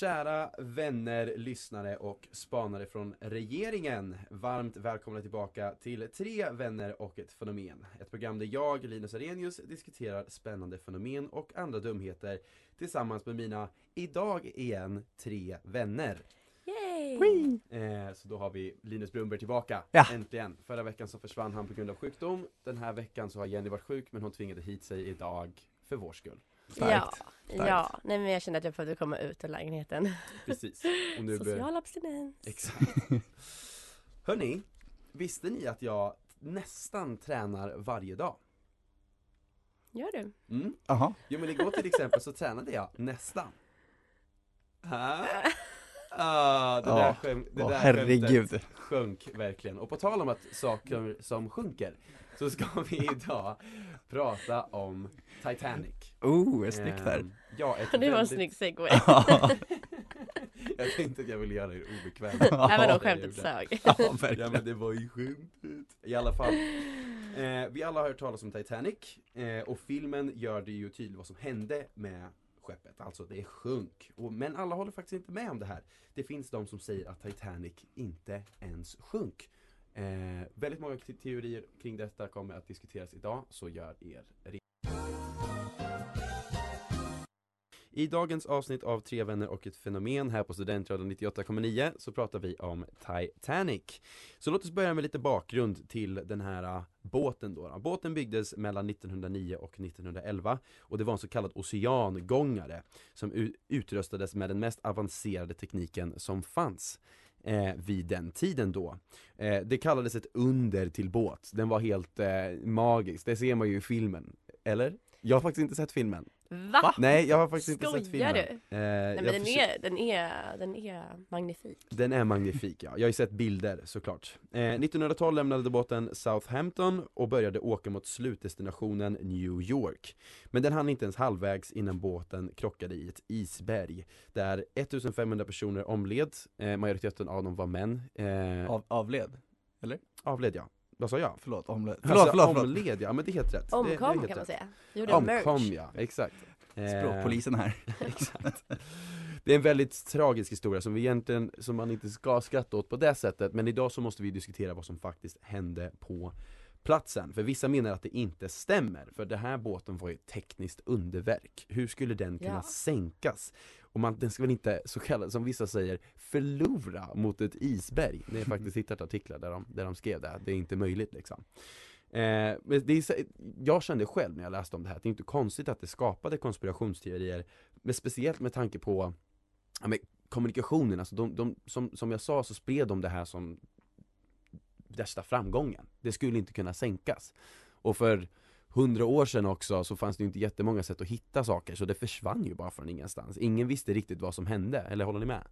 Kära vänner, lyssnare och spanare från regeringen. Varmt välkomna tillbaka till Tre vänner och ett fenomen. Ett program där jag, Linus Arrhenius, diskuterar spännande fenomen och andra dumheter tillsammans med mina, idag igen, tre vänner. Yay! Eh, så då har vi Linus Brunberg tillbaka, Ja. äntligen. Förra veckan så försvann han på grund av sjukdom. Den här veckan så har Jenny varit sjuk men hon tvingade hit sig idag för vår skull. Starkt. Ja, Starkt. ja, nej men jag kände att jag behövde komma ut ur lägenheten. Precis. Och nu Social abstinens. Exakt. Hörni, visste ni att jag nästan tränar varje dag? Gör du? Mm. Jaha. Jo men igår till exempel så tränade jag nästan. Ha? Ah, det Ja. där, skäm, det Åh, där herregud. skämtet sjönk verkligen. Och på tal om att saker som sjunker så ska vi idag prata om Titanic. Oh, snyggt där. Ehm, Ja, ett Det var en väldigt- snygg segway. Jag tänkte att jag ville göra er obekväma. Även om jag skämtet sög. Ja, Ja men det var ju skämtet. I alla fall. Eh, vi alla har hört talas om Titanic eh, och filmen gör det ju tydligt vad som hände med skeppet, alltså det sjönk. Och, men alla håller faktiskt inte med om det här. Det finns de som säger att Titanic inte ens sjönk. Eh, väldigt många teorier kring detta kommer att diskuteras idag, så gör er redo. I dagens avsnitt av Tre vänner och ett fenomen här på Studentradion 98,9 så pratar vi om Titanic. Så låt oss börja med lite bakgrund till den här äh, båten då. Båten byggdes mellan 1909 och 1911 och det var en så kallad oceangångare som utrustades med den mest avancerade tekniken som fanns eh, vid den tiden då. Eh, det kallades ett under till båt. Den var helt eh, magisk. Det ser man ju i filmen. Eller? Jag har faktiskt inte sett filmen. Va? Nej, jag har faktiskt inte Skojar sett filmen. du? Eh, Nej men den försö- är, den är, den är magnifik. den är magnifik ja, jag har ju sett bilder såklart. Eh, 1912 lämnade båten Southampton och började åka mot slutdestinationen New York. Men den hann inte ens halvvägs innan båten krockade i ett isberg. Där 1500 personer omled, eh, majoriteten av dem var män. Eh, Av, avled? avled ja, vad sa jag? Förlåt, omled. Förlåt, Alltså, förlåt, förlåt. Omled ja, men det är helt rätt. det, det är Omkom helt kan man rätt. säga. Gjorde en merch. Omkom ja, exakt. Eh, Språkpolisen här. Exakt. Det är en väldigt tragisk historia som vi egentligen, som man inte ska skratta åt på det sättet Men idag så måste vi diskutera vad som faktiskt hände på platsen För vissa menar att det inte stämmer, för den här båten var ju ett tekniskt underverk Hur skulle den kunna Ja. sänkas? Och man, den ska väl inte, så kallad, som vissa säger, förlora mot ett isberg. Det är faktiskt hittat artiklar där de, där de skrev det, det är inte möjligt liksom. Eh, men det är, jag kände själv när jag läste om det här att det är inte konstigt att det skapade konspirationsteorier Men speciellt med tanke på ja, men kommunikationen, alltså de, de, som, som jag sa så spred de det här som värsta framgången. Det skulle inte kunna sänkas. Och för hundra år sedan också så fanns det ju inte jättemånga sätt att hitta saker så det försvann ju bara från ingenstans Ingen visste riktigt vad som hände, eller håller ni med?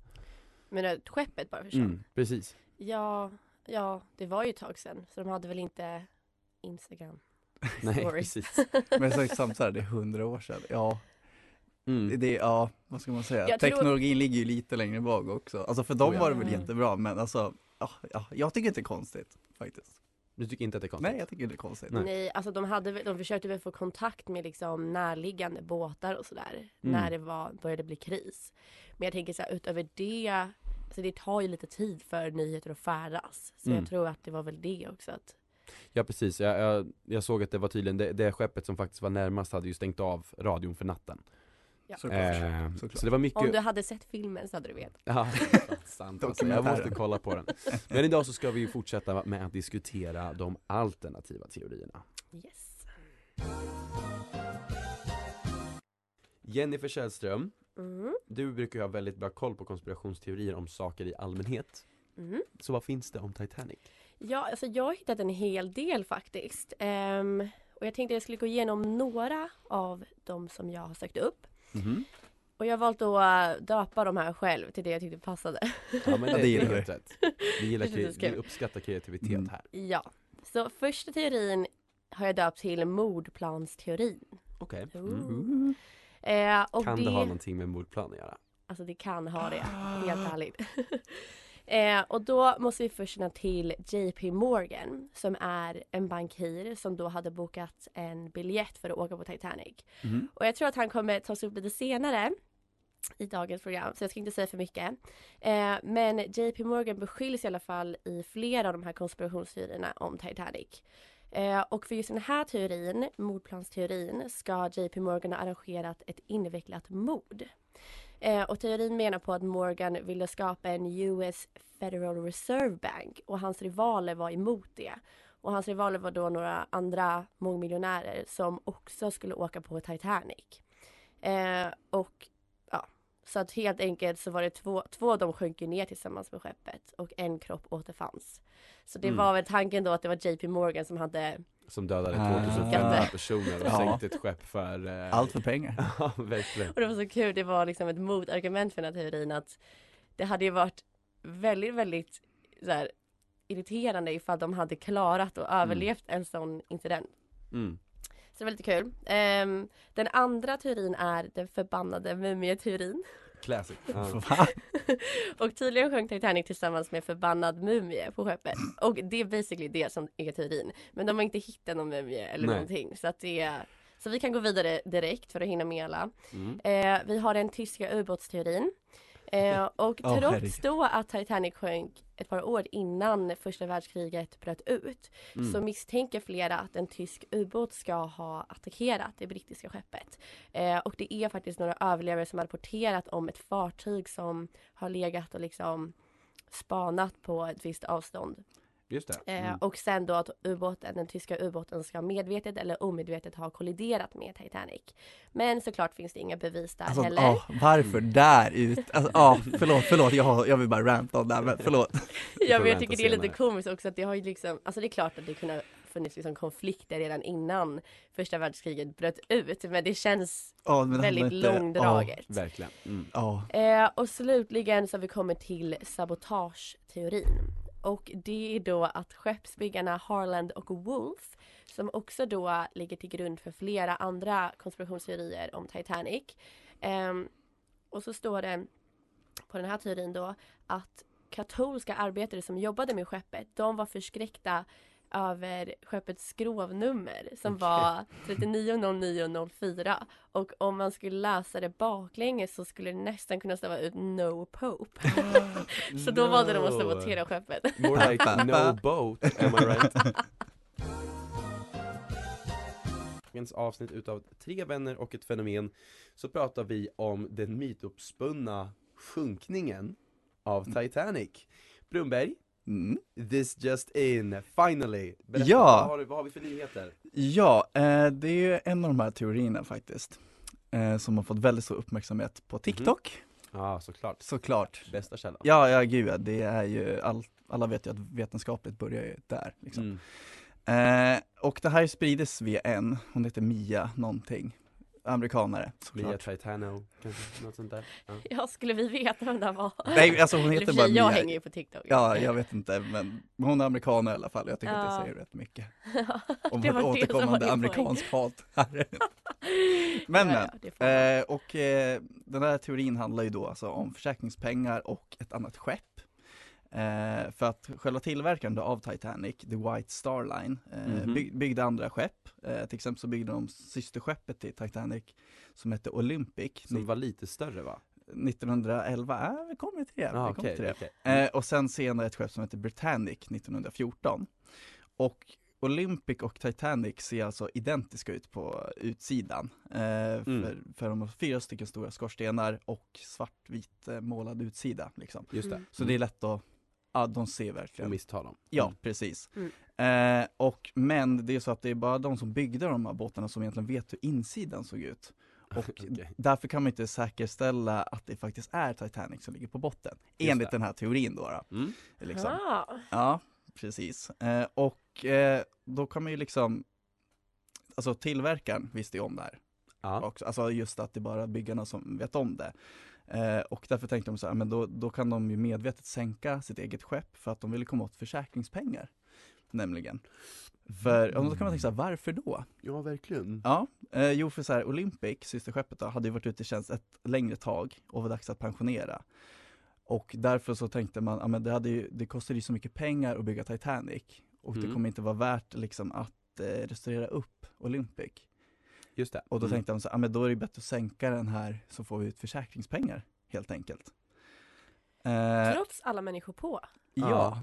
Men att skeppet bara försvann. Mm, precis Ja, ja, det var ju ett tag sedan. Så de hade väl inte Instagram. Nej precis Men så exakt så här, det är hundra år sedan. Ja, mm. det är, ja, vad ska man säga? Jag tror- Teknologin ligger ju lite längre bak också. Alltså för dem Oh ja. var det väl Mm. jättebra, men alltså, ja, ja, jag tycker inte det är konstigt faktiskt. Du tycker inte att det är konstigt? Nej, jag tycker inte det är konstigt. Nej. Nej, alltså de, hade, de försökte väl få kontakt med liksom närliggande båtar och sådär. Mm. När det var, började bli kris. Men jag tänker så här, utöver det. Alltså det tar ju lite tid för nyheter att färdas. Så Mm. jag tror att det var väl det också. Att, Ja precis, jag, jag, jag såg att det var tydligen, det, det skeppet som faktiskt var närmast hade ju stängt av radion för natten Ja. Såklart. eh, Såklart. Så det var mycket om du hade sett filmen så hade du vetat. Ja, sant alltså. Jag måste kolla på den Men idag så ska vi ju fortsätta med att diskutera de alternativa teorierna Yes. Jennifer Källström, Mm. du brukar ju ha väldigt bra koll på konspirationsteorier om saker i allmänhet Mm. Så vad finns det om Titanic? Ja, alltså jag har hittat en hel del faktiskt. Ehm, och jag tänkte jag skulle gå igenom några av de som jag har sökt upp. Mhm. Och jag har valt att äh, döpa de här själv till det jag tyckte passade. Ja men det, det gillar är vi. helt rätt Vi gillar, vi uppskattar kreativitet Mm. här Ja. Så första teorin har jag döpt till mordplansteorin. Okej Ooh. mm. Eh, Kan det, det ha någonting med mordplan att göra? Alltså det kan ha det, helt ärligt. eh, och då måste vi först känna till JP Morgan som är en bankir som då hade bokat en biljett för att åka på Titanic. Mhm. Och jag tror att han kommer tas upp lite senare i dagens program, så jag ska inte säga för mycket. Eh, men JP Morgan beskylls i alla fall i flera av de här konspirationsteorierna om Titanic. Eh, och för just den här teorin, mordplansteorin, ska JP Morgan ha arrangerat ett invecklat mord. Eh, och teorin menar på att Morgan ville skapa en US Federal Reserve Bank och hans rivaler var emot det. Och hans rivaler var då några andra mångmiljonärer som också skulle åka på Titanic. Eh, och så att helt enkelt så var det två, två av dem sjönk ner tillsammans med skeppet och en kropp återfanns. Så det Mm. var väl tanken då att det var JP Morgan som hade Som dödade Ah. 2500 personer och sänkte ett skepp för eh, Allt för pengar. Ja, verkligen Och det var så kul, det var liksom ett motargument för den här teorin att det hade ju varit väldigt, väldigt så här, irriterande ifall de hade klarat och överlevt en sån incident. mm. Så det var lite kul. Ehm, den andra teorin är den förbannade mumieteorin. Classic och tydligen sjönk Titanic tillsammans med förbannad mumie på skeppet. Och det är basically det som är teorin. Men de har inte hittat någon mumie eller Nej. någonting. Så att det är... Så vi kan gå vidare direkt för att hinna med alla. mm. Eh, vi har den tyska ubåtsteorin. Eh, och trots då att Titanic sjönk ett par år innan första världskriget bröt ut Mm. så misstänker flera att en tysk ubåt ska ha attackerat det brittiska skeppet. Eh, och det är faktiskt några överlevare som har rapporterat om ett fartyg som har legat och liksom spanat på ett visst avstånd. Just det Eh, mm. Och sen då att ubåten, den tyska ubåten ska medvetet eller omedvetet ha kolliderat med Titanic. Men såklart finns det inga bevis där Alltså, heller. åh, varför där ut? Alltså, ja, förlåt, förlåt, jag, jag vill bara ranta om det här, men förlåt. Ja men jag tycker det är lite komiskt också att det har ju liksom, alltså det är klart att det kunde ha funnits liksom konflikter redan innan första världskriget bröt ut men det känns Ja, men väldigt inte- långdraget. Verkligen mm. Eh, och slutligen så har vi kommit till sabotageteorin. Och det är då att skeppsbyggarna Harland och Wolf som också då ligger till grund för flera andra konspirationsteorier om Titanic. Um, och så står det på den här teorin då att katolska arbetare som jobbade med skeppet, de var förskräckta över skeppets skrovnummer som Okej. var 390904 och om man skulle läsa det baklänges så skulle det nästan kunna stava ut No Pope. så då valde de att No. sabotera skeppet. More like no boat, am I right? Dagens avsnitt utav Tre vänner och ett fenomen så pratar vi om den mytopspunna sjunkningen av Titanic Brunberg, mm. this just in, finally! Berätta, Ja. vad, har, du- vad har vi för nyheter? ja eh, det är en av de här teorierna faktiskt. Eh, som har fått väldigt stor uppmärksamhet på TikTok, Ja, såklart, såklart. bästa källan Ja, ja gud ja, det är ju, all, alla vet ju att vetenskapligt börjar ju där liksom. mm. Eh, och det här sprides via en, hon heter Mia någonting, amerikanare Mia. Titano, kanske, något sånt där ja. Ja, skulle vi veta vem det var? Nej, alltså hon heter bara sig, jag Mia. hänger ju på TikTok. Ja, jag vet inte, men hon är amerikaner i alla fall. Jag tycker att Ja. det säger rätt mycket. Om Det var vårt det som var återkommande din amerikansk hat här. Men, Ja, men. ja. Eh, och eh, den här teorin handlar ju då alltså om försäkringspengar och ett annat skepp. Eh, för att själva tillverkaren av Titanic, The White Star Line, eh, byg, byggde andra skepp. Eh, till exempel så byggde de systerskeppet till Titanic som hette Olympic Som var lite större va? 1911. Äh, vi kommer till det. Vi kommer okej, till det. okej. Eh, och sen senare ett skepp som heter Britannic 1914. Och Olympic och Titanic ser alltså identiska ut på utsidan. Eh, för, Mm. för de har fyra stycken stora skorstenar och svartvit eh, målad utsida. Liksom. Just det, Mm. Så det är lätt att, ja de ser verkligen. missta dem Ja, Mm. precis. Mm. Eh, och, men det är så att det är bara de som byggde de här båtarna som egentligen vet hur insidan såg ut. Och Okej. därför kan man inte säkerställa att det faktiskt är Titanic som ligger på botten. Enligt det. den här teorin då. då Mm. liksom. Ah. Ja, precis. Eh, och eh, då kan man ju liksom, alltså tillverkaren visste ju om det här Ja, också. Alltså just att det är bara byggarna som vet om det. Eh, och därför tänkte de så här, men då, då kan de ju medvetet sänka sitt eget skepp för att de ville komma åt försäkringspengar. Nämligen. För, och då kan man tänka så här, varför då? Ja, verkligen. Ja, eh, jo för så här, Olympic, systerskeppet då, hade ju varit ute i tjänst ett längre tag och var dags att pensionera. Och därför så tänkte man, ja men det, hade ju, det kostade ju så mycket pengar att bygga Titanic och det Mm. kommer inte vara värt liksom att eh, restaurera upp Olympic. Just det. Och då Mm. tänkte de så, ja men då är det bättre att sänka den här så får vi ut försäkringspengar helt enkelt. Eh, Trots alla människor på. ja,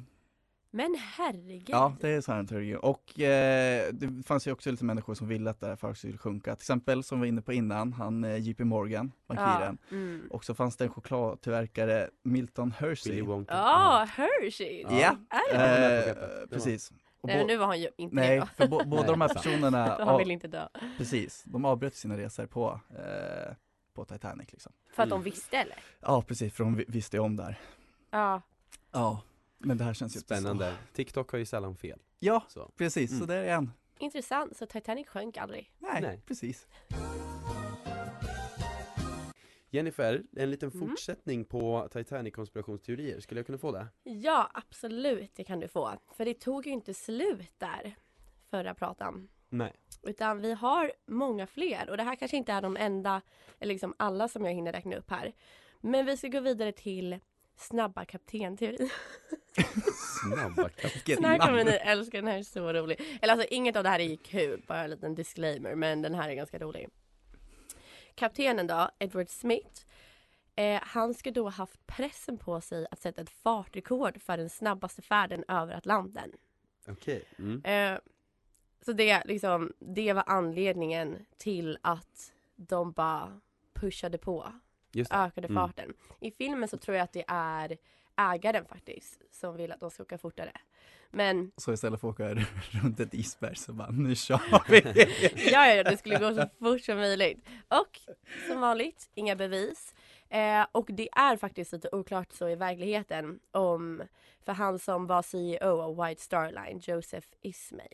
Men herregud. ja det är så här en teori. Och eh, det fanns ju också lite människor som ville att det här företaget skulle sjunka. Till exempel som vi var inne på innan, han eh, JP Morgan, bankiren. Ja. Mm. Och så fanns det en chokladtillverkare, Milton Hershey. Ja, Hershey! Ja? Ja, på eh, precis. Nej men nu var han ju inte det nej, då. för bo- båda de här personerna, Han vill inte dö. precis, de avbröt sina resor på, eh, på Titanic liksom. För att de visste eller? Ja precis, för de vi- visste ju om där. Ja. Ja, men det här känns ju inte så. Spännande. TikTok har ju sällan fel. Ja, Så. precis, så Mm. det är en. Intressant, så Titanic sjönk aldrig. Nej, Nej. precis. Jennifer, en liten Mm. fortsättning på Titanic konspirationsteorier, skulle jag kunna få det? Ja, absolut det kan du få. För det tog ju inte slut där, förra pratan. Nej. Utan vi har många fler och det här kanske inte är de enda, eller liksom alla som jag hinner räkna upp här. Men vi ska gå vidare till snabba kaptenteorin. Snabba Den här kommer ni älska, den här är så rolig. Eller alltså inget av det här är kul, bara en liten disclaimer, men den här är ganska rolig. Kaptenen då, Edward Smith, eh, han ska då ha haft pressen på sig att sätta ett fartrekord för den snabbaste färden över Atlanten. Okej. Mm. Eh, så det, liksom, det var anledningen till att de bara pushade på, ökade Mm. farten. I filmen så tror jag att det är ägaren faktiskt som vill att de ska åka fortare. Men Så istället för att åka runt ett isberg så bara, nu kör vi! ja, ja, det skulle gå så fort som möjligt. Och som vanligt, inga bevis. Eh, och det är faktiskt lite oklart så i verkligheten om, för han som var CEO av White Star Line, Joseph Ismay,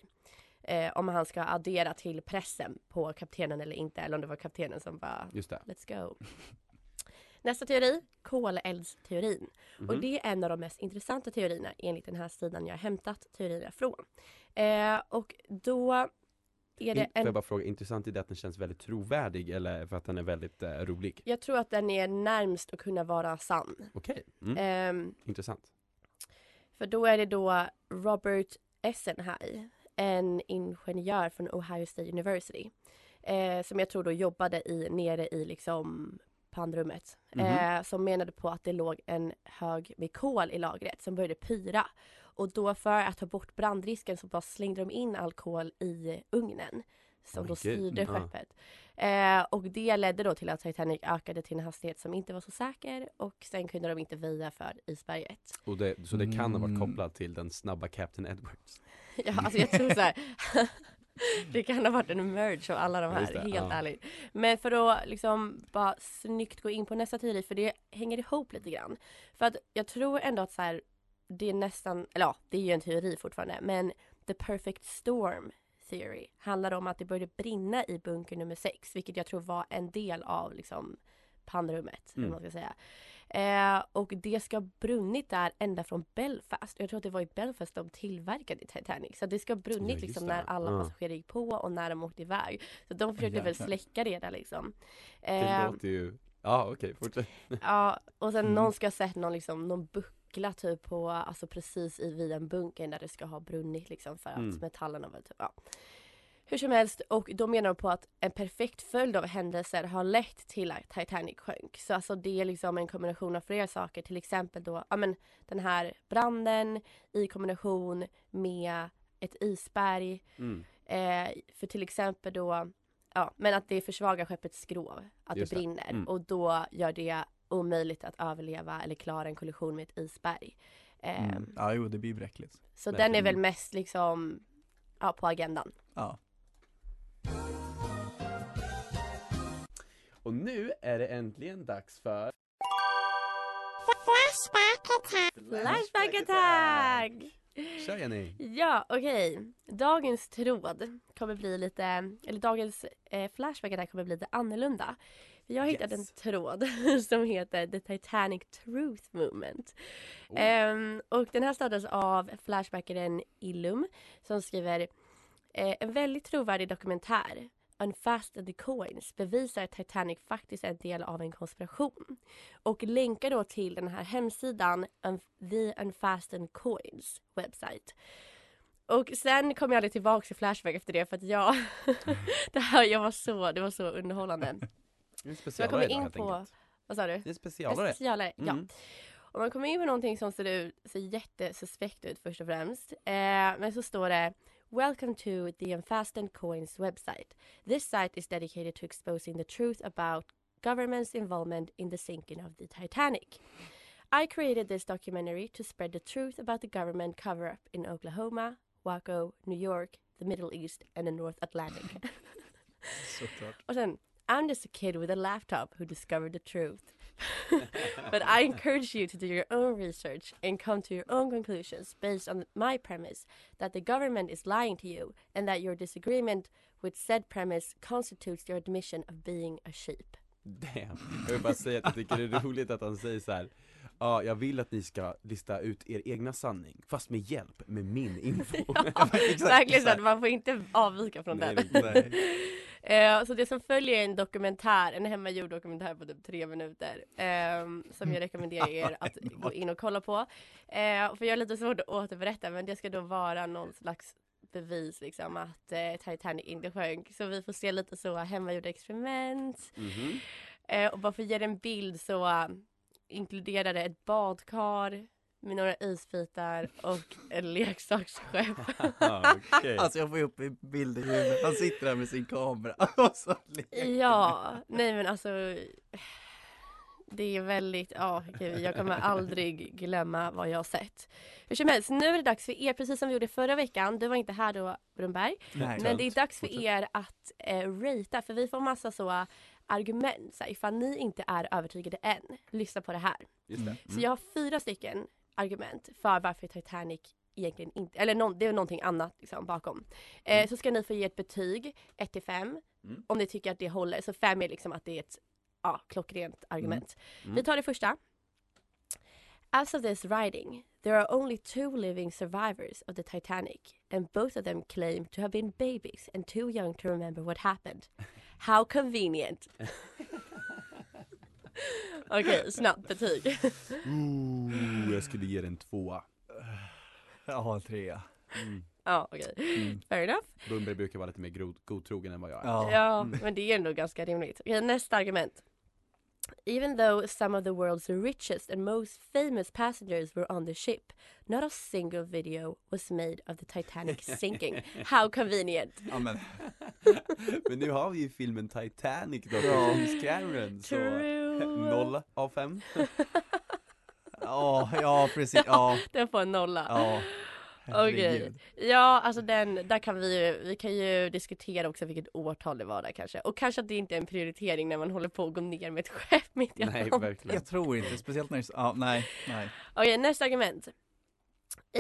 eh, om han ska addera till pressen på kaptenen eller inte, eller om det var kaptenen som bara Just det. Let's go. Nästa teori, koleldsteorin. Och Mhm. det är en av de mest intressanta teorierna enligt den här sidan jag har hämtat teorierna från. Eh, och då är det In, får en... jag bara fråga, intressant i det att den känns väldigt trovärdig eller för att den är väldigt eh, rolig? Jag tror att den är närmst att kunna vara sann. Okej, mm. Ehm, intressant. för då är det då Robert Essenhigh, en ingenjör från Ohio State University. Eh, som jag tror då jobbade i, nere i liksom pannrummet. Mhm. Eh, som menade på att det låg en hög med kol i lagret som började pyra. Och då för att ta bort brandrisken så bara slängde de in all kol i ugnen. Som Oj, då styrde Ja. skeppet. Eh, och det ledde då till att Titanic ökade till en hastighet som inte var så säker och sen kunde de inte väja för isberget. Och det, så det kan ha varit Mm. kopplat till den snabba Captain Edwards? Ja, alltså jag tror så här. det kan ha varit en merge av alla de här, det, helt ja. ärligt. Men för att liksom bara snyggt gå in på nästa teori, för det hänger ihop lite grann. För att jag tror ändå att så här, det är nästan, eller ja, det är ju en teori fortfarande, men the perfect storm theory handlar om att det började brinna i bunker nummer sex, vilket jag tror var en del av liksom pannrummet, Mm. man ska säga. Eh, och det ska ha brunnit där ända från Belfast. Jag tror att det var i Belfast de tillverkade Titanic. Så det ska ha brunnit Ja, liksom när alla Ja. passagerare gick på och när de åkte iväg. Så de försökte väl jäklar. släcka det där liksom. Det Eh, låter ju, ja okej, fortsätt. ja, och sen Mm. någon ska ha sett någon, liksom, någon buckla typ på, alltså precis i vid en bunker där det ska ha brunnit liksom för att Mm. metallerna var typ, ja. Hur som helst, och då menar de på att en perfekt följd av händelser har lett till att Titanic sjönk. Så alltså det är liksom en kombination av flera saker, till exempel då, ja men den här branden i kombination med ett isberg. Mm. Eh, för till exempel då, ja men att det försvagar skeppets skrov, att Just det det. brinner. Mm. Och då gör det omöjligt att överleva eller klara en kollision med ett isberg. Eh, Mm. Ja, jo, det blir bräckligt. Så den är verkligen. väl mest liksom, ja på agendan. Ja. Och nu är det äntligen dags för Flashback attack! Kör Jenny! Ja, okej. Dagens tråd kommer bli lite, eller dagens eh, Flashback attack kommer bli lite annorlunda. Jag har hittat en Yes. tråd som heter The Titanic Truth Movement. Oh. Ehm, och den här startades av Flashbackaren Illum som skriver Eh, en väldigt trovärdig dokumentär, Unfasten the Coins, bevisar att Titanic faktiskt är en del av en konspiration. Och länkar då till den här hemsidan, The Unfastened Coins website. Och sen kom jag aldrig tillbaka till Flashback efter det för att jag, det här jag var så, det var så underhållande. Det är specialare kommer idag, in på, enkelt. vad sa du? Det är en En specialare. specialare, ja. Mm. Och man kommer in på någonting som ser, ut, ser jättesuspekt ut först och främst. Eh, men så står det Welcome to the Unfastened Coins website. This site is dedicated to exposing the truth about government's involvement in the sinking of the Titanic. I created this documentary to spread the truth about the government cover-up in Oklahoma, Waco, New York, the Middle East and the North Atlantic. Såklart. Och sen, I'm just a kid with a laptop who discovered the truth. but I encourage you to do your own research and come to your own conclusions based on my premise that the government is lying to you and that your disagreement with said premise constitutes your admission of being a sheep. Damn. Jag vill bara säga att jag tycker det är roligt att han säger så här. Ja, jag vill att ni ska lista ut er egna sanning, fast med hjälp med min info. Verkligen så man får inte avvika från Nej, den. det- Eh, så det som följer är en dokumentär, en hemmagjord dokumentär på typ tre minuter. ehm, som jag rekommenderar er att gå in och kolla på. Eh, för jag har lite svårt att återberätta men det ska då vara någon slags bevis liksom att eh, Titanic inte sjönk. Så vi får se lite så hemmagjorda experiment. Mhm. Eh, och bara för att ge en bild så inkluderar det ett badkar med några isbitar och en leksaksskepp. Okej. Alltså jag får upp en bild i huvudet, han sitter där med sin kamera och så Ja, nej men alltså Det är väldigt, ja gud, jag kommer aldrig glömma vad jag har sett. Hur som helst, nu är det dags för er, precis som vi gjorde förra veckan, du var inte här då Brunberg, Nej. men det är dags för er att eh, ratea, för vi får massa så argument, så här, ifall ni inte är övertygade än, lyssna på det här. Just det. Så jag har fyra stycken argument för varför Titanic egentligen inte, eller någon, det är någonting annat liksom bakom. Eh, så ska ni få ge ett betyg, 1 till 5, Mm. om ni tycker att det håller. Så 5 är liksom att det är ett ja, klockrent argument. Mm. Vi tar det första. As of this writing, there are only two living survivors of the Titanic, and both of them claim to have been babies and too young to remember what happened. How convenient! Okej, snabbt betyg. Ooh, jag skulle ge den en tvåa. Jag har en trea. Mm. Ja, okej. Mm. Fair enough. Bumberg brukar vara lite mer godtrogen än vad jag är. Ja. Ja, men det är ändå ganska rimligt. Okej, nästa argument. Even though some of the world's richest and most famous passengers were on the ship, not a single video was made of the Titanic sinking. How convenient! ja men, Men nu har vi ju filmen Titanic då, Ja. James Cameron, så True! noll av fem. ja, ja precis, ja, Den får en nolla. ja. Okej. Herregud. Ja, alltså den, där kan vi ju, vi kan ju diskutera också vilket årtal det var där kanske. Och kanske att det inte är en prioritering när man håller på att gå ner med ett skepp mitt i Nej, verkligen. Jag tror inte, speciellt när det ja, nej, nej. Okej, nästa argument.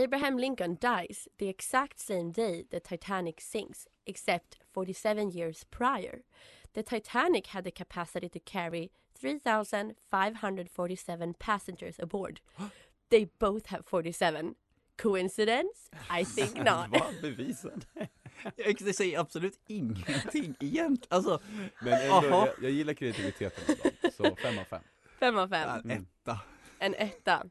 Abraham Lincoln dies the exact same day the Titanic sinks, except 47 years prior. The Titanic had the capacity to carry 3,547 passengers aboard. They both have 47. Coincidence? I think not. Va? Bevisad? Jag det säger absolut ingenting egentligen, alltså, Men ändå, jag, jag gillar kreativiteten så fem av fem. Fem av fem. en etta. En etta.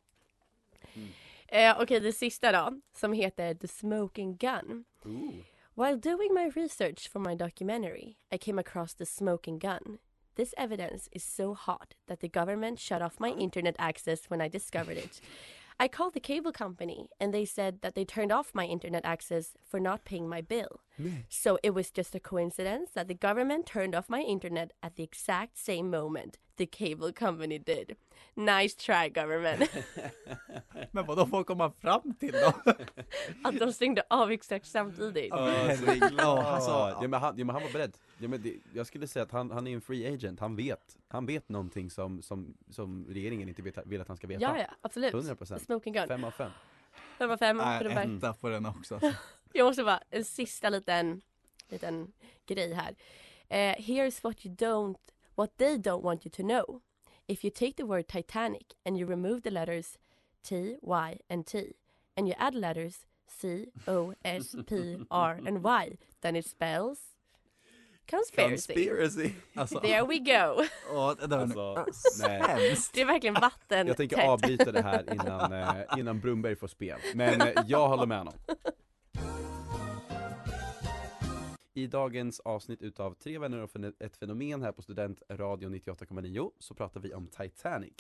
Mm. Eh, Okej, det sista då, som heter The Smoking Gun. Ooh. While doing my research for my documentary, I came across the smoking gun. This evidence is so hot that the government shut off my internet access when I discovered it. I called the cable company and they said that they turned off my internet access for not paying my bill. So it was just a coincidence that the government turned off my internet at the exact same moment the cable company did. Nice try government. Men vad då får komma fram till då? att de stängde av exakt samtidigt. Ja, alltså, ja, men han, ja, men han var beredd. Ja, men det, jag skulle säga att han, han är en free agent, han vet. Han vet någonting som, som, som regeringen inte vet, vill att han ska veta. Ja, ja, absolut. 100%. Smoking gun. Fem av fem. Fem av fem. Nej, här. etta på den också. Jag måste bara, en sista liten, liten grej här. Eh, here's what you don't, what they don't want you to know. If you take the word Titanic and you remove the letters T, Y and T and you add letters C-O-S-P-R and Y. Then it spells conspiracy. Conspiracy! Alltså, There we go. åh, det Alltså, nej. Det är verkligen vatten Jag tänker avbryta det här innan, eh, innan Brumberg får spel, men eh, jag håller med honom i dagens avsnitt utav Tre vänner och ett fenomen här på Studentradio 98,9 så pratar vi om Titanic.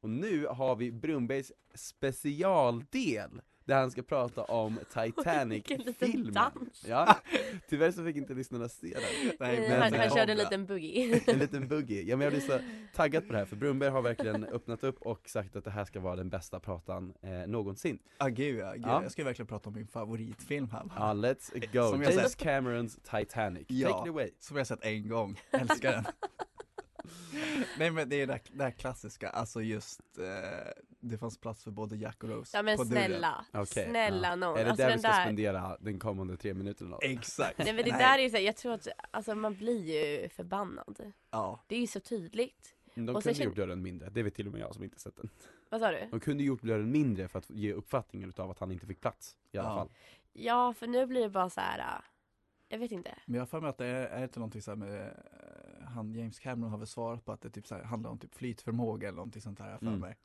Och nu har vi Brunnbergs specialdel där han ska prata om Titanic-filmen. Ja, tyvärr så fick inte lyssnarna se den Nej, men han, han körde en liten boogie. En liten boogie, ja men jag blir så taggad på det här för Brumberg har verkligen öppnat upp och sagt att det här ska vara den bästa pratan eh, någonsin Ah, gud, ja, gud. Ja. Jag ska verkligen prata om min favoritfilm här. Ja, let's go! Som jag James sett- Camerons Titanic, Ja. take it away! Som jag sett en gång, älskar den. Nej men det är det här, det här klassiska, alltså just eh, det fanns plats för både Jack och Rose Ja men på dörren. snälla, Okej, snälla ja. någon. Är det alltså där vi ska där, spendera den kommande tre minuterna? Exakt! nej men det där är ju så här, jag tror att, alltså man blir ju förbannad. Ja, Det är ju så tydligt. De Och kunde sen gjort dörren mindre, det vet till och med jag som inte sett den Vad sa du? De kunde gjort dörren mindre för att ge uppfattningen utav att han inte fick plats i alla Ja. fall Ja för nu blir det bara så här. Jag vet inte. men jag har för mig att det är, är det inte någonting så här med, eh, han James Cameron har väl svarat på att det typ så här, handlar om typ flytförmåga eller någonting sånt här för Mm. mig.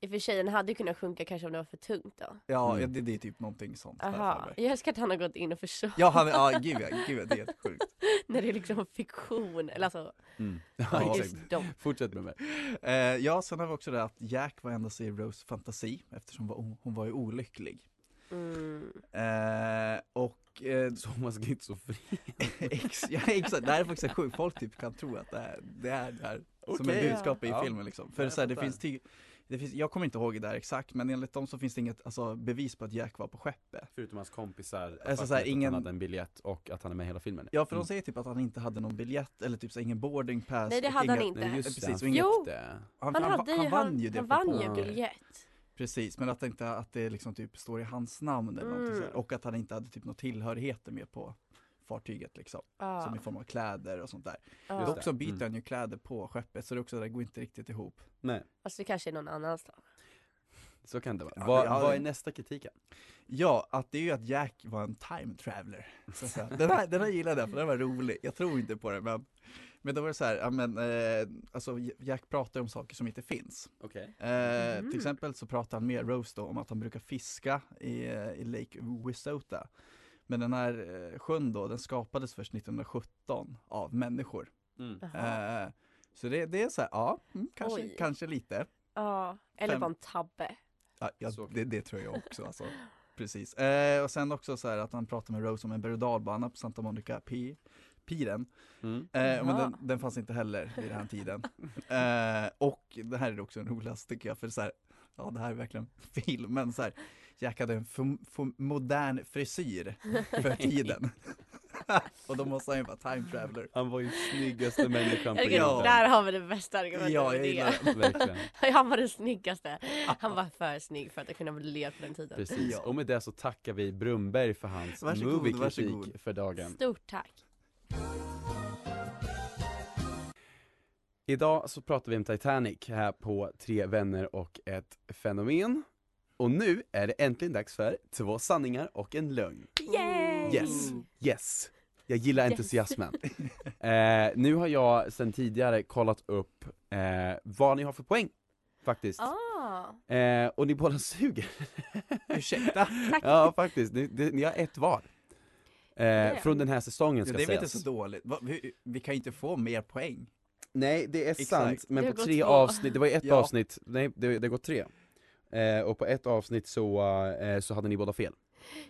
I och för sig den hade ju kunnat sjunka kanske om det var för tungt då. Ja, Mm. ja, det, det är typ någonting sånt. Aha, jag älskar att han har gått in och försökt. Ja, han, ja gud ja, gud ja, det är helt sjukt. När det är liksom fiktion, eller alltså, mm. Ja, de. Fortsätt med mig Eh, ja, sen har vi också det att Jack var endast i Rose fantasi eftersom hon var, hon var ju olycklig. Mm. Eh, och eh, Så man ska inte så fri Ex, ja, exakt, det här är faktiskt sjukt, folk typ kan tro att det är det är det här som är budskapet i Ja. filmen liksom. För så här, det finns, det finns, jag kommer inte ihåg det där exakt, men enligt dem så finns det inget alltså, bevis på att Jack var på skeppet. Förutom hans kompisar, Alltså, så här, att ingen- han hade en biljett och att han är med i hela filmen Ja, för Mm. de säger typ att han inte hade någon biljett eller typ så här, ingen boarding pass. Nej, det hade han inga- inte. Nej just Precis, det, han inget- Jo. Han, Han, han, hade ju, han vann ju det han vann ju biljett. Precis, men att inte att det liksom typ står i hans namn eller Mm. Och att han inte hade typ några tillhörigheter med på fartyget liksom. Ja, Som i form av kläder och sånt där. Just Dock så byter Mm. han ju kläder på skeppet så det, är också, det går inte riktigt ihop. Nej, Alltså det kanske är någon annanstans. så kan det vara. Ja, vad, ja, vad är nästa kritiken? Ja, att det är ju att Jack var en time traveler. Så säga. Den, här, den här gillade jag för den var rolig. Jag tror inte på det men men då var det så här, ja men eh, alltså Jack pratar om saker som inte finns. Okej Eh, Mm. Till exempel så pratar han med Rose då om att han brukar fiska i, i Lake Wissota. Men den här eh, sjön då, den skapades först 1917 av människor. mm. Eh, så det, det är så här, ja, mm, kanske, Oj. kanske lite. Ja, eller bara en tabbe. Ja, ja, Så. det, det tror jag också alltså. Precis. Eh, och sen också så här att han pratar med Rose om en berg på Santa Monica Pi, Piren. Mm. Eh, men den, den fanns inte heller vid den här tiden. Eh, och det här är också en roligast tycker jag, för så här, ja det här är verkligen filmen så här. Jack hade en f- f- modern frisyr för tiden. och då måste han ju vara time traveler. Han var ju snyggaste människan på Ja. jorden Där har vi det bästa argumentet. Ja, för jag gillar det. Verkligen, Han var den snyggaste. Han var för snygg för att kunna bli led på den tiden. precis. Ja. Och med det så tackar vi Brumberg för hans moviekritik för dagen Stort tack. Idag så pratar vi om Titanic här på Tre vänner och ett fenomen Och nu är det äntligen dags för två sanningar och en lögn Yay! Yes, yes Jag gillar Yes. entusiasmen eh, Nu har jag sedan tidigare kollat upp eh, vad ni har för poäng Faktiskt Ah, eh, Och ni båda suger Ursäkta? Ja faktiskt, ni, det- ni har ett var eh. Från den här säsongen Ja, ska det är väl inte sägas så dåligt. Va, vi, vi kan ju inte få mer poäng. Nej det är Exakt. sant, men Det på tre två. avsnitt, det var ju ett Ja. avsnitt, nej det, det går tre eh, Och på ett avsnitt så, eh, så hade ni båda fel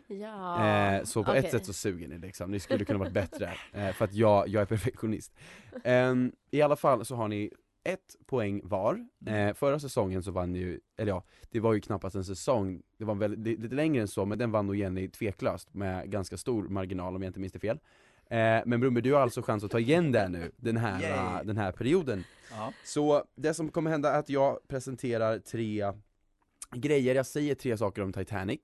Ja. eh, Så på ett okej. sätt så suger ni liksom, ni skulle kunna varit bättre eh, För att jag, jag är perfektionist Ehm, I alla fall så har ni ett poäng var, eh, förra säsongen så vann ju, eller ja, det var ju knappast en säsong, det var väl li- lite längre än så, men den vann nog Jenny tveklöst med ganska stor marginal om jag inte minns det fel eh, Men Brummer, du har alltså chans att ta igen det nu, den här, Yay. uh, den här perioden Ja. Så det som kommer hända är att jag presenterar tre grejer, jag säger tre saker om Titanic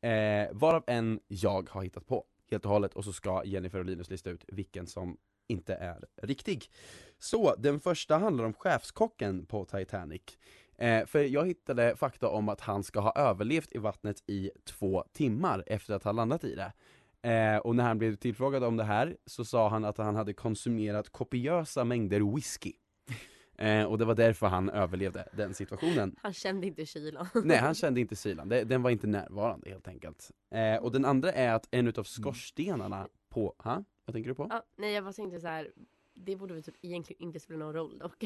eh, Varav en jag har hittat på, helt och hållet, och så ska Jennifer och Linus lista ut vilken som inte är riktig Så, den första handlar om chefskocken på Titanic Eh, för jag hittade fakta om att han ska ha överlevt i vattnet i två timmar efter att ha landat i det. Eh, och när han blev tillfrågad om det här så sa han att han hade konsumerat kopiösa mängder whisky. Eh, och det var därför han överlevde den situationen. Han kände inte kylan. Nej, han kände inte kylan, Det- den var inte närvarande helt enkelt. Eh, och den andra är att en utav skorstenarna på, ha? Vad tänker du på? Ja, nej jag bara tänkte så här. Det borde väl typ egentligen inte spela någon roll dock.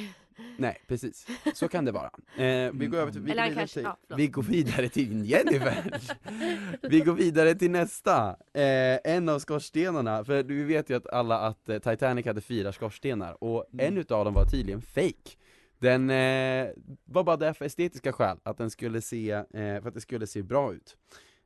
Nej, precis. Så kan det vara. Eh, vi går över till, vi Eller går han vidare kanske- till, ja, vi går vidare till Jennifer. vi går vidare till nästa. Eh, en av skorstenarna, för vi vet ju att alla att eh, Titanic hade fyra skorstenar och Mm. en utav dem var tydligen fake. Den eh, var bara där för estetiska skäl, att den skulle se, eh, för att det skulle se bra ut.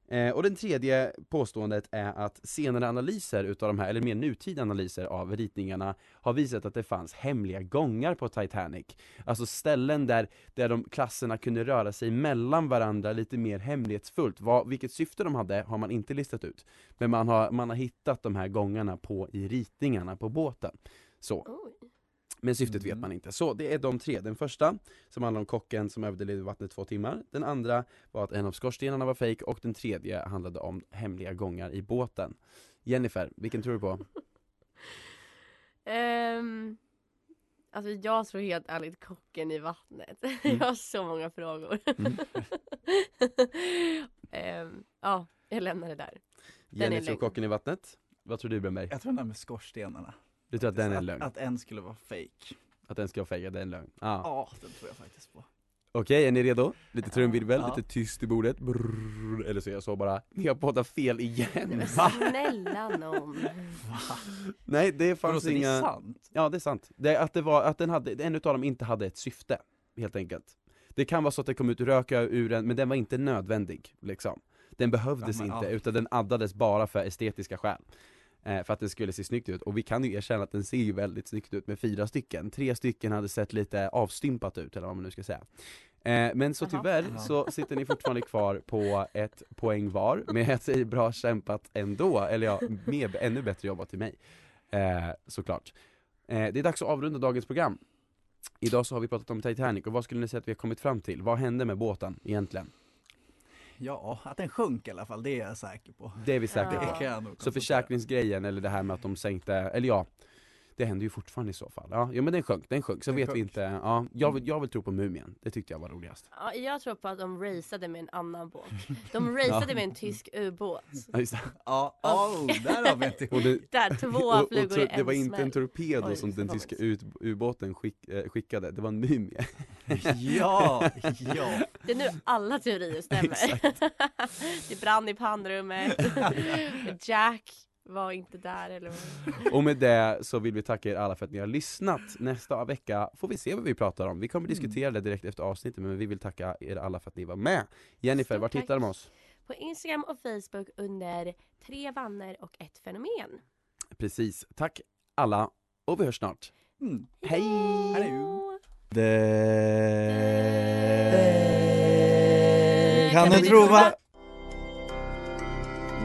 Eh, och den tredje påståendet är att senare analyser utav de här, eller mer nutida analyser av ritningarna har visat att det fanns hemliga gångar på Titanic. Alltså ställen där, där de klasserna kunde röra sig mellan varandra lite mer hemlighetsfullt. Vad, vilket syfte de hade har man inte listat ut. Men man har, man har hittat de här gångarna på, i ritningarna på båten. Så. Oj. Men syftet vet Mm. man inte. Så det är de tre. Den första, som handlar om kocken som överlevde i vattnet två timmar. Den andra var att en av skorstenarna var fejk och den tredje handlade om hemliga gångar i båten. Jennifer, vilken tror du på? Ehm, alltså jag tror helt ärligt kocken i vattnet. Mm. jag har så många frågor. Mm. Ehm, ja, jag lämnar det där. tror lögn. kocken i vattnet. Vad tror du Brunberg? Jag tror den där med skorstenarna. Du tror att den är en att, lögn? att en skulle vara fake. Att den ska vara fejkad, det är en lögn? Ja. Ja, den tror jag faktiskt på. Okej, är ni redo? Lite trumvirvel, Ja. lite tyst i bordet. Brrrr. Eller så är jag så bara, ni har poddat fel igen. Va? snälla någon. Nej, det fanns det är inga... sant? Ja, det är sant. Det, att det var, att den hade, en utav dem inte hade ett syfte, helt enkelt. Det kan vara så att det kom ut rök ur den, men den var inte nödvändig, liksom. Den behövdes Ja, men, inte, ja. utan den addades bara för estetiska skäl. Eh, för att den skulle se snyggt ut, och vi kan ju erkänna att den ser ju väldigt snyggt ut med fyra stycken. Tre stycken hade sett lite avstympat ut, eller vad man nu ska säga. Eh, men så tyvärr så sitter ni fortfarande kvar på ett poäng var, men jag säger bra kämpat ändå, eller ja, med, ännu bättre jobbat till mig. Eh, såklart. Eh, det är dags att avrunda dagens program. Idag så har vi pratat om Titanic, och vad skulle ni säga att vi har kommit fram till? Vad hände med båten egentligen? Ja, att den sjönk i alla fall, det är jag säker på. Det är vi säkra Ja. på. Så försäkringsgrejen, eller det här med att de sänkte, eller ja Det händer ju fortfarande i så fall. Ja, ja men den sjönk, den sjönk. Så Den vet vi sjönk. inte, ja, jag, vill, jag vill tro på Mumien. Det tyckte jag var roligast. Ja, jag tror på att de raceade med en annan båt. De raceade med en tysk ubåt. Ja, just det. Ja, oh, där har vi en Och det, Där, två och, och, flugor i en det var inte en smäll. torpedo Oj, som den tyska ubåten skick, eh, skickade, det var en mumie. Ja, ja. Det är nu alla teorier stämmer. Exakt. det brann i pannrummet. Jack var inte där eller. Och med det så vill vi tacka er alla för att ni har lyssnat. Nästa vecka får vi se vad vi pratar om. Vi kommer Mm. diskutera det direkt efter avsnittet, men vi vill tacka er alla för att ni var med. Jennifer, Stort var hittar de oss? På Instagram och Facebook under tre vanner och ett fenomen. Precis. Tack alla, och vi hörs snart. Mm. Hej! Hallå. Det Kan du tro va?